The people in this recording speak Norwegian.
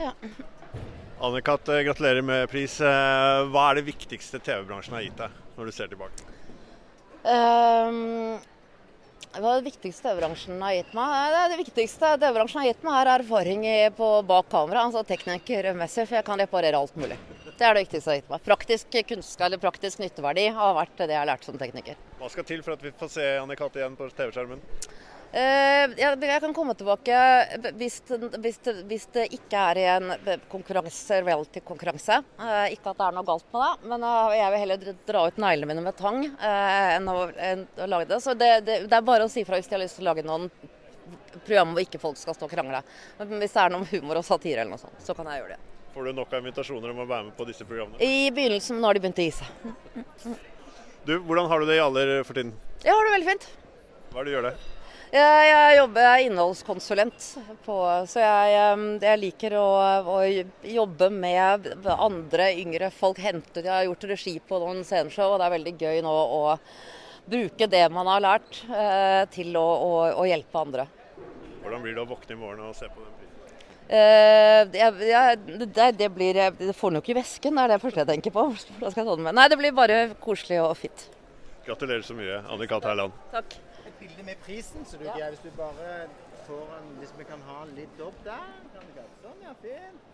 Ja. Anne-Kat, eh, gratulerer med pris. Eh, Hva er det viktigste TV-bransjen har gitt deg, når du ser tilbake? Um, hva er det viktigste TV-bransjen har gitt meg? Det, det viktigste TV-bransjen har gitt meg, er erfaring på bak kamera, altså teknikermessig, for jeg kan reparere alt mulig. Det er det viktigste det har gitt meg. Praktisk kunnskap eller praktisk nytteverdi har vært det jeg har lært som tekniker. Hva skal til for at vi får se Anne-Kat igjen på TV-skjermen? Eh, jeg, kan komme tilbake hvis, hvis, hvis det ikke er i en konkurranse, reality-konkurranse. Eh, ikke at det er noe galt med det, men eh, jeg vil heller dra ut neglene mine med tang enn, å, enn å lage det. Så det, det, det er bare å si fra hvis de har lyst til å lage noen program hvor ikke folk skal stå og krangle. Men hvis det er noe humor og satire eller noe sånt, så kan jeg gjøre det. Får du nok av invitasjoner om å være med på disse programmene? I begynnelsen, nå har de begynt å gi seg. Du, Hvordan har du det i Aller for tiden? Jeg har det veldig fint. Hva er det du gjør det? Jeg, jeg jobber jeg er innholdskonsulent, på, så jeg, jeg liker å, å jobbe med andre yngre folk. Hente, jeg har gjort regi på noen sceneshow, og det er veldig gøy nå å bruke det man har lært eh, til å, å, å hjelpe andre. Hvordan blir det å våkne i morgen og se på den prisen? Eh, jeg, jeg, det, det blir Det får den jo ikke i vesken, det er det første jeg tenker på. Skal jeg ta den med. Nei, det blir bare koselig og fint. Gratulerer så mye, Anne-Kat. Herland. Takk. Et bilde med prisen, så du ja. hvis du bare får en Hvis vi kan ha den litt opp der. Sånn, ja, fint.